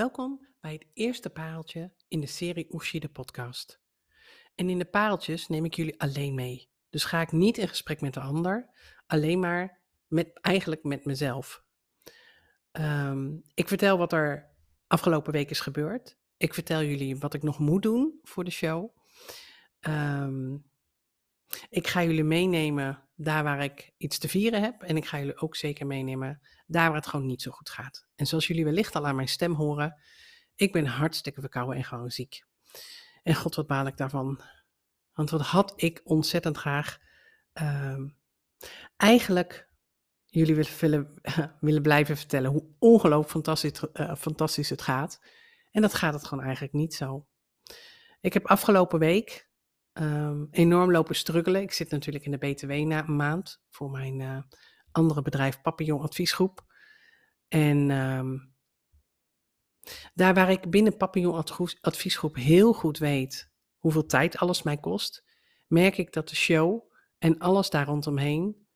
Welkom bij het eerste pareltje in de serie Oeshi de podcast. En in de pareltjes neem ik jullie alleen mee. Dus ga ik niet in gesprek met de ander, alleen maar met, eigenlijk met mezelf. Ehm, ik vertel wat er afgelopen week is gebeurd. Ik vertel jullie wat ik nog moet doen voor de show. Ehm, ik ga jullie meenemen daar waar ik iets te vieren heb. En ik ga jullie ook zeker meenemen daar waar het gewoon niet zo goed gaat. En zoals jullie wellicht al aan mijn stem horen, ik ben hartstikke verkouden en gewoon ziek. En god, wat baal ik daarvan. Want wat had ik ontzettend graag uh, eigenlijk jullie willen, willen, blijven vertellen hoe ongelooflijk fantastisch, uh, fantastisch het gaat. En dat gaat het gewoon eigenlijk niet zo. Ik heb afgelopen week um, enorm lopen struggelen. Ik zit natuurlijk in de BTW-maand voor mijn uh, andere bedrijf Papillon Adviesgroep. En um, daar waar ik binnen Papillon Adviesgroep heel goed weet hoeveel tijd alles mij kost, merk ik dat de show en alles daar rondomheen,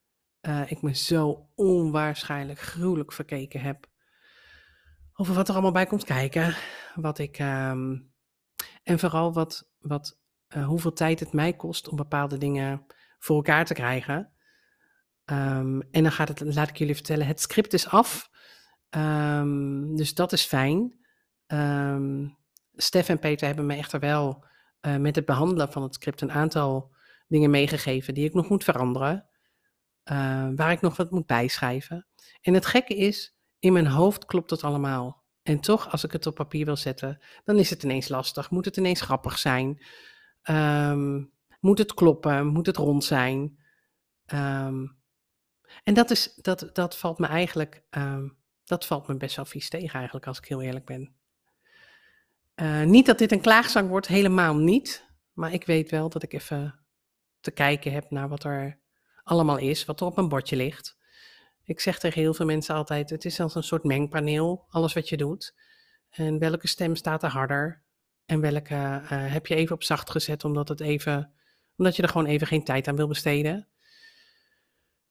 uh, ik me zo onwaarschijnlijk gruwelijk verkeken heb. Over wat er allemaal bij komt kijken. Wat ik. Um, en vooral wat, wat uh, hoeveel tijd het mij kost om bepaalde dingen voor elkaar te krijgen. Um, en dan gaat het, laat ik jullie vertellen, het script is af. Um, dus dat is fijn. Um, Stef en Peter hebben me echter wel uh, met het behandelen van het script een aantal dingen meegegeven die ik nog moet veranderen. Waar ik nog wat moet bijschrijven. En het gekke is, in mijn hoofd klopt het allemaal. En toch, als ik het op papier wil zetten, dan is het ineens lastig. Moet het ineens grappig zijn? Um, moet het kloppen? Moet het rond zijn? Um, en dat, is, dat, dat valt me eigenlijk, um, dat valt me best wel vies tegen eigenlijk, als ik heel eerlijk ben. Uh, niet dat dit een klaagzang wordt, helemaal niet. Maar ik weet wel dat ik even te kijken heb naar wat er allemaal is, wat er op een bordje ligt. Ik zeg tegen heel veel mensen altijd, het is als een soort mengpaneel, alles wat je doet. En welke stem staat er harder? En welke uh, heb je even op zacht gezet omdat, het even, omdat je er gewoon even geen tijd aan wil besteden?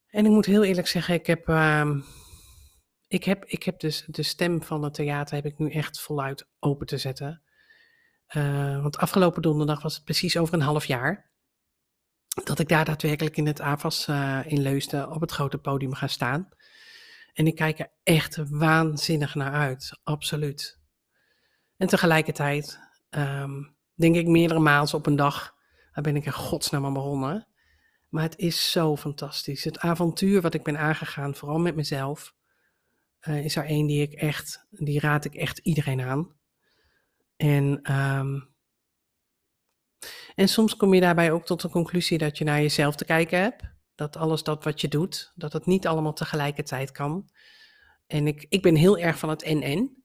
En ik moet heel eerlijk zeggen, ik heb, uh, ik heb, ik heb dus de stem van het theater heb ik nu echt voluit open te zetten. Uh, want afgelopen donderdag was het precies over een half jaar dat ik daar daadwerkelijk in het AVAS uh, in Leusden op het grote podium ga staan. En ik kijk er echt waanzinnig naar uit, absoluut. En tegelijkertijd um, denk ik meerdere maanden op een dag, daar ben ik er godsnaam aan begonnen. Maar het is zo fantastisch. Het avontuur wat ik ben aangegaan, vooral met mezelf, uh, is er één die ik echt, die raad ik echt iedereen aan. En, um, en soms kom je daarbij ook tot de conclusie dat je naar jezelf te kijken hebt. Dat alles dat wat je doet, dat het niet allemaal tegelijkertijd kan. En ik, ik ben heel erg van het en-en.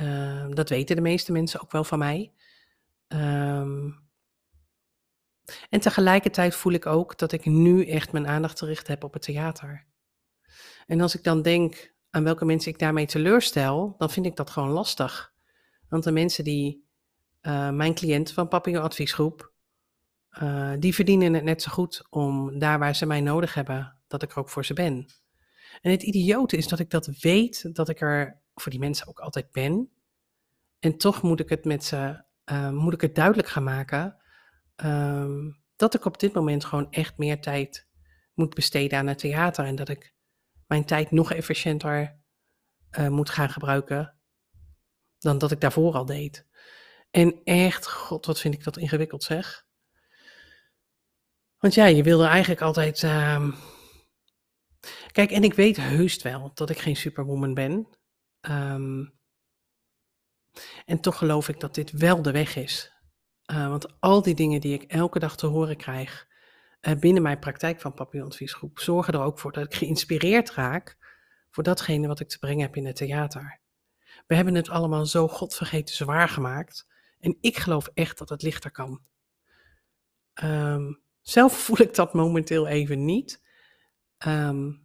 Uh, dat weten de meeste mensen ook wel van mij. Um, en tegelijkertijd voel ik ook dat ik nu echt mijn aandacht gericht heb op het theater. En als ik dan denk aan welke mensen ik daarmee teleurstel, dan vind ik dat gewoon lastig. Want de mensen die, uh, mijn cliënten van Papillon Adviesgroep, uh, die verdienen het net zo goed om daar waar ze mij nodig hebben, dat ik er ook voor ze ben. En het idiote is dat ik dat weet, dat ik er voor die mensen ook altijd ben. En toch moet ik het met ze, uh, moet ik het duidelijk gaan maken um, dat ik op dit moment gewoon echt meer tijd moet besteden aan het theater. En dat ik mijn tijd nog efficiënter uh, moet gaan gebruiken dan dat ik daarvoor al deed. En echt, god, wat vind ik dat ingewikkeld zeg. Want ja, je wilde eigenlijk altijd. Uh, Kijk, en ik weet heus wel dat ik geen superwoman ben. Um, en toch geloof ik dat dit wel de weg is. Uh, want al die dingen die ik elke dag te horen krijg uh, binnen mijn praktijk van papillonadviesgroep, zorgen er ook voor dat ik geïnspireerd raak voor datgene wat ik te brengen heb in het theater. We hebben het allemaal zo godvergeten zwaar gemaakt. En ik geloof echt dat het lichter kan. Um, zelf voel ik dat momenteel even niet. Um,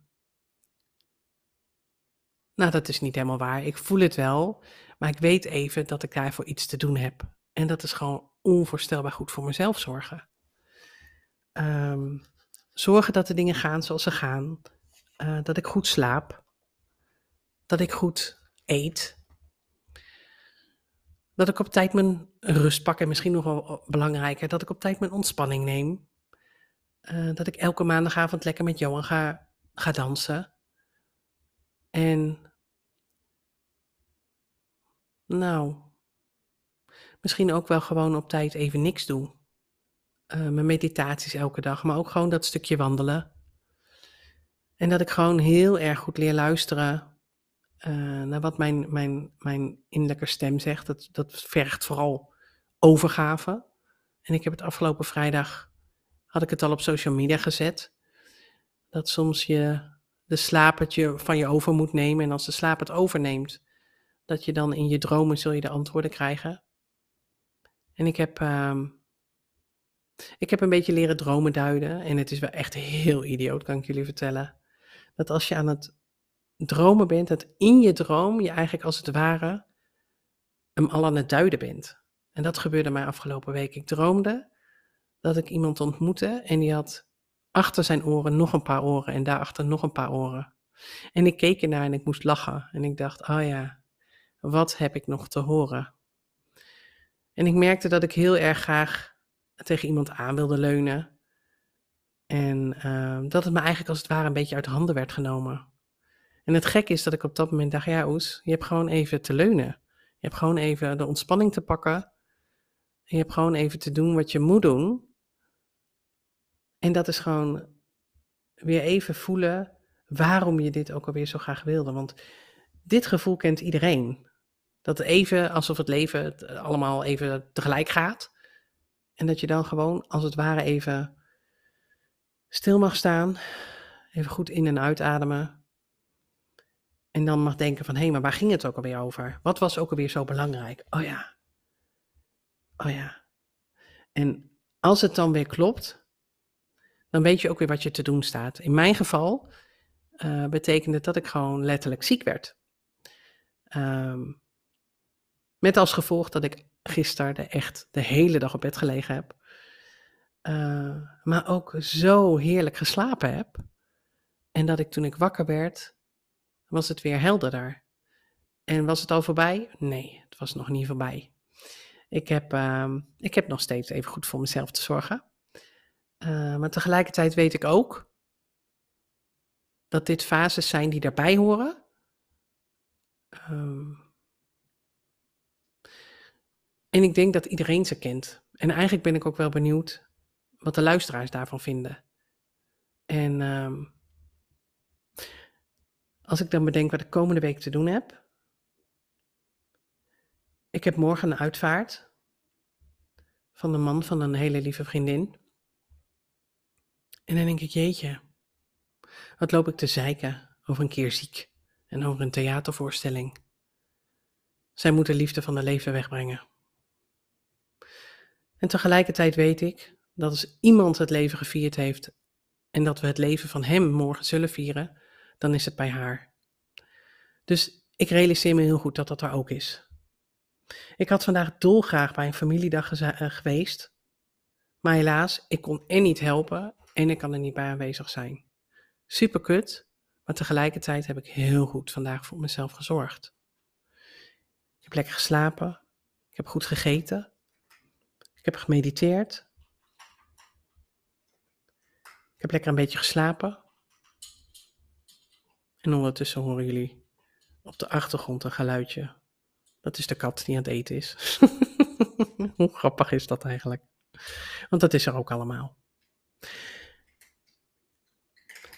nou, dat is niet helemaal waar. Ik voel het wel, maar ik weet even dat ik daarvoor iets te doen heb. En dat is gewoon onvoorstelbaar goed voor mezelf zorgen. Um, zorgen dat de dingen gaan zoals ze gaan. Uh, dat ik goed slaap. Dat ik goed eet. Dat ik op tijd mijn rust pak en misschien nog wel belangrijker, dat ik op tijd mijn ontspanning neem. Uh, dat ik elke maandagavond lekker met Johan ga, ga dansen. En nou, misschien ook wel gewoon op tijd even niks doe. Uh, mijn meditaties elke dag, maar ook gewoon dat stukje wandelen. En dat ik gewoon heel erg goed leer luisteren uh, naar wat mijn, mijn, mijn innerlijke stem zegt. Dat, dat vergt vooral overgave. En ik heb het afgelopen vrijdag, had ik het al op social media gezet. Dat soms je de slaap van je over moet nemen. En als de slaap het overneemt, dat je dan in je dromen zul je de antwoorden krijgen. En ik heb, uh, ik heb een beetje leren dromen duiden. En het is wel echt heel idioot, kan ik jullie vertellen. Dat als je aan het dromen bent, dat in je droom je eigenlijk als het ware hem al aan het duiden bent. En dat gebeurde mij afgelopen week. Ik droomde dat ik iemand ontmoette en die had achter zijn oren nog een paar oren en daarachter nog een paar oren. En ik keek ernaar en ik moest lachen. En ik dacht, oh ja, wat heb ik nog te horen? En ik merkte dat ik heel erg graag tegen iemand aan wilde leunen. En uh, dat het me eigenlijk als het ware een beetje uit handen werd genomen. En het gek is dat ik op dat moment dacht, ja Oes, je hebt gewoon even te leunen. Je hebt gewoon even de ontspanning te pakken. En je hebt gewoon even te doen wat je moet doen. En dat is gewoon weer even voelen waarom je dit ook alweer zo graag wilde. Want dit gevoel kent iedereen. Dat even alsof het leven het allemaal even tegelijk gaat. En dat je dan gewoon als het ware even stil mag staan. Even goed in- en uitademen. En dan mag denken van, hé, hey, maar waar ging het ook alweer over? Wat was ook alweer zo belangrijk? Oh ja. Oh ja. En als het dan weer klopt, dan weet je ook weer wat je te doen staat. In mijn geval uh, betekende dat ik gewoon letterlijk ziek werd. Um, met als gevolg dat ik gisteren echt de hele dag op bed gelegen heb. Uh, maar ook zo heerlijk geslapen heb. En dat ik toen ik wakker werd, was het weer helderder. En was het al voorbij? Nee, het was nog niet voorbij. Ik heb, uh, ik heb nog steeds even goed voor mezelf te zorgen. Uh, maar tegelijkertijd weet ik ook dat dit fases zijn die daarbij horen. Uh, en ik denk dat iedereen ze kent. En eigenlijk ben ik ook wel benieuwd wat de luisteraars daarvan vinden. En uh, als ik dan bedenk wat ik komende week te doen heb. Ik heb morgen een uitvaart van de man van een hele lieve vriendin. En dan denk ik, jeetje, wat loop ik te zeiken over een keer ziek en over een theatervoorstelling. Zij moet de liefde van de leven wegbrengen. En tegelijkertijd weet ik dat als iemand het leven gevierd heeft en dat we het leven van hem morgen zullen vieren, dan is het bij haar. Dus ik realiseer me heel goed dat dat er ook is. Ik had vandaag dolgraag bij een familiedag eh, geweest, maar helaas, ik kon en niet helpen en ik kan er niet bij aanwezig zijn. Super kut, maar tegelijkertijd heb ik heel goed vandaag voor mezelf gezorgd. Ik heb lekker geslapen, ik heb goed gegeten, heb gemediteerd. Ik heb lekker een beetje geslapen. En ondertussen horen jullie op de achtergrond een geluidje. Dat is de kat die aan het eten is. Hoe grappig is dat eigenlijk? Want dat is er ook allemaal.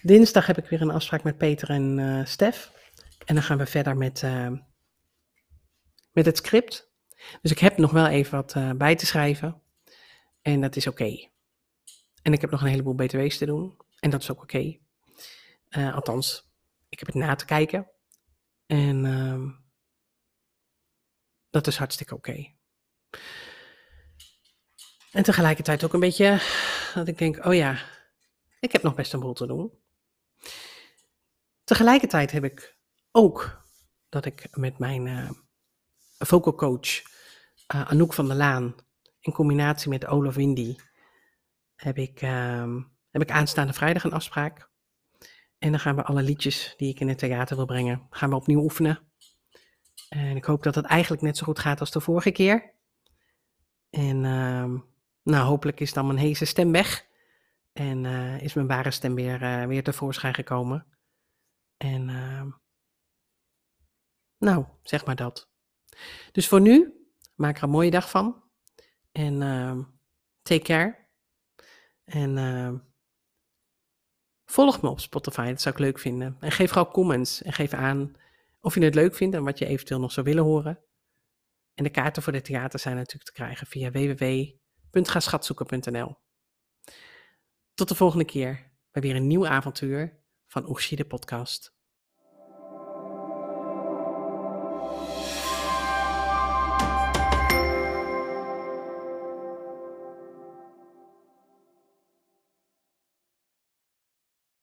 Dinsdag heb ik weer een afspraak met Peter en uh, Stef. En dan gaan we verder met, uh, met het script. Dus ik heb nog wel even wat uh, bij te schrijven. En dat is oké. En ik heb nog een heleboel btw's te doen. En dat is ook oké. Uh, althans, ik heb het na te kijken. En uh, dat is hartstikke oké. En tegelijkertijd ook een beetje dat ik denk, oh ja, ik heb nog best een boel te doen. Tegelijkertijd heb ik ook dat ik met mijn uh, vocal coach uh, Anouk van der Laan in combinatie met Olaf Windy heb ik, uh, heb ik aanstaande vrijdag een afspraak. En dan gaan we alle liedjes die ik in het theater wil brengen, gaan we opnieuw oefenen. En ik hoop dat het eigenlijk net zo goed gaat als de vorige keer. En ehm, nou, hopelijk is dan mijn heese stem weg. En eh, is mijn ware stem weer, uh, weer tevoorschijn gekomen. En ehm, nou, zeg maar dat. Dus voor nu, maak er een mooie dag van. En ehm, take care. En uh, volg me op Spotify, dat zou ik leuk vinden. En geef gewoon comments en geef aan of je het leuk vindt en wat je eventueel nog zou willen horen. En de kaarten voor de theater zijn natuurlijk te krijgen via www.gaschatzoeken.nl. Tot de volgende keer bij weer een nieuw avontuur van Oeshi de podcast.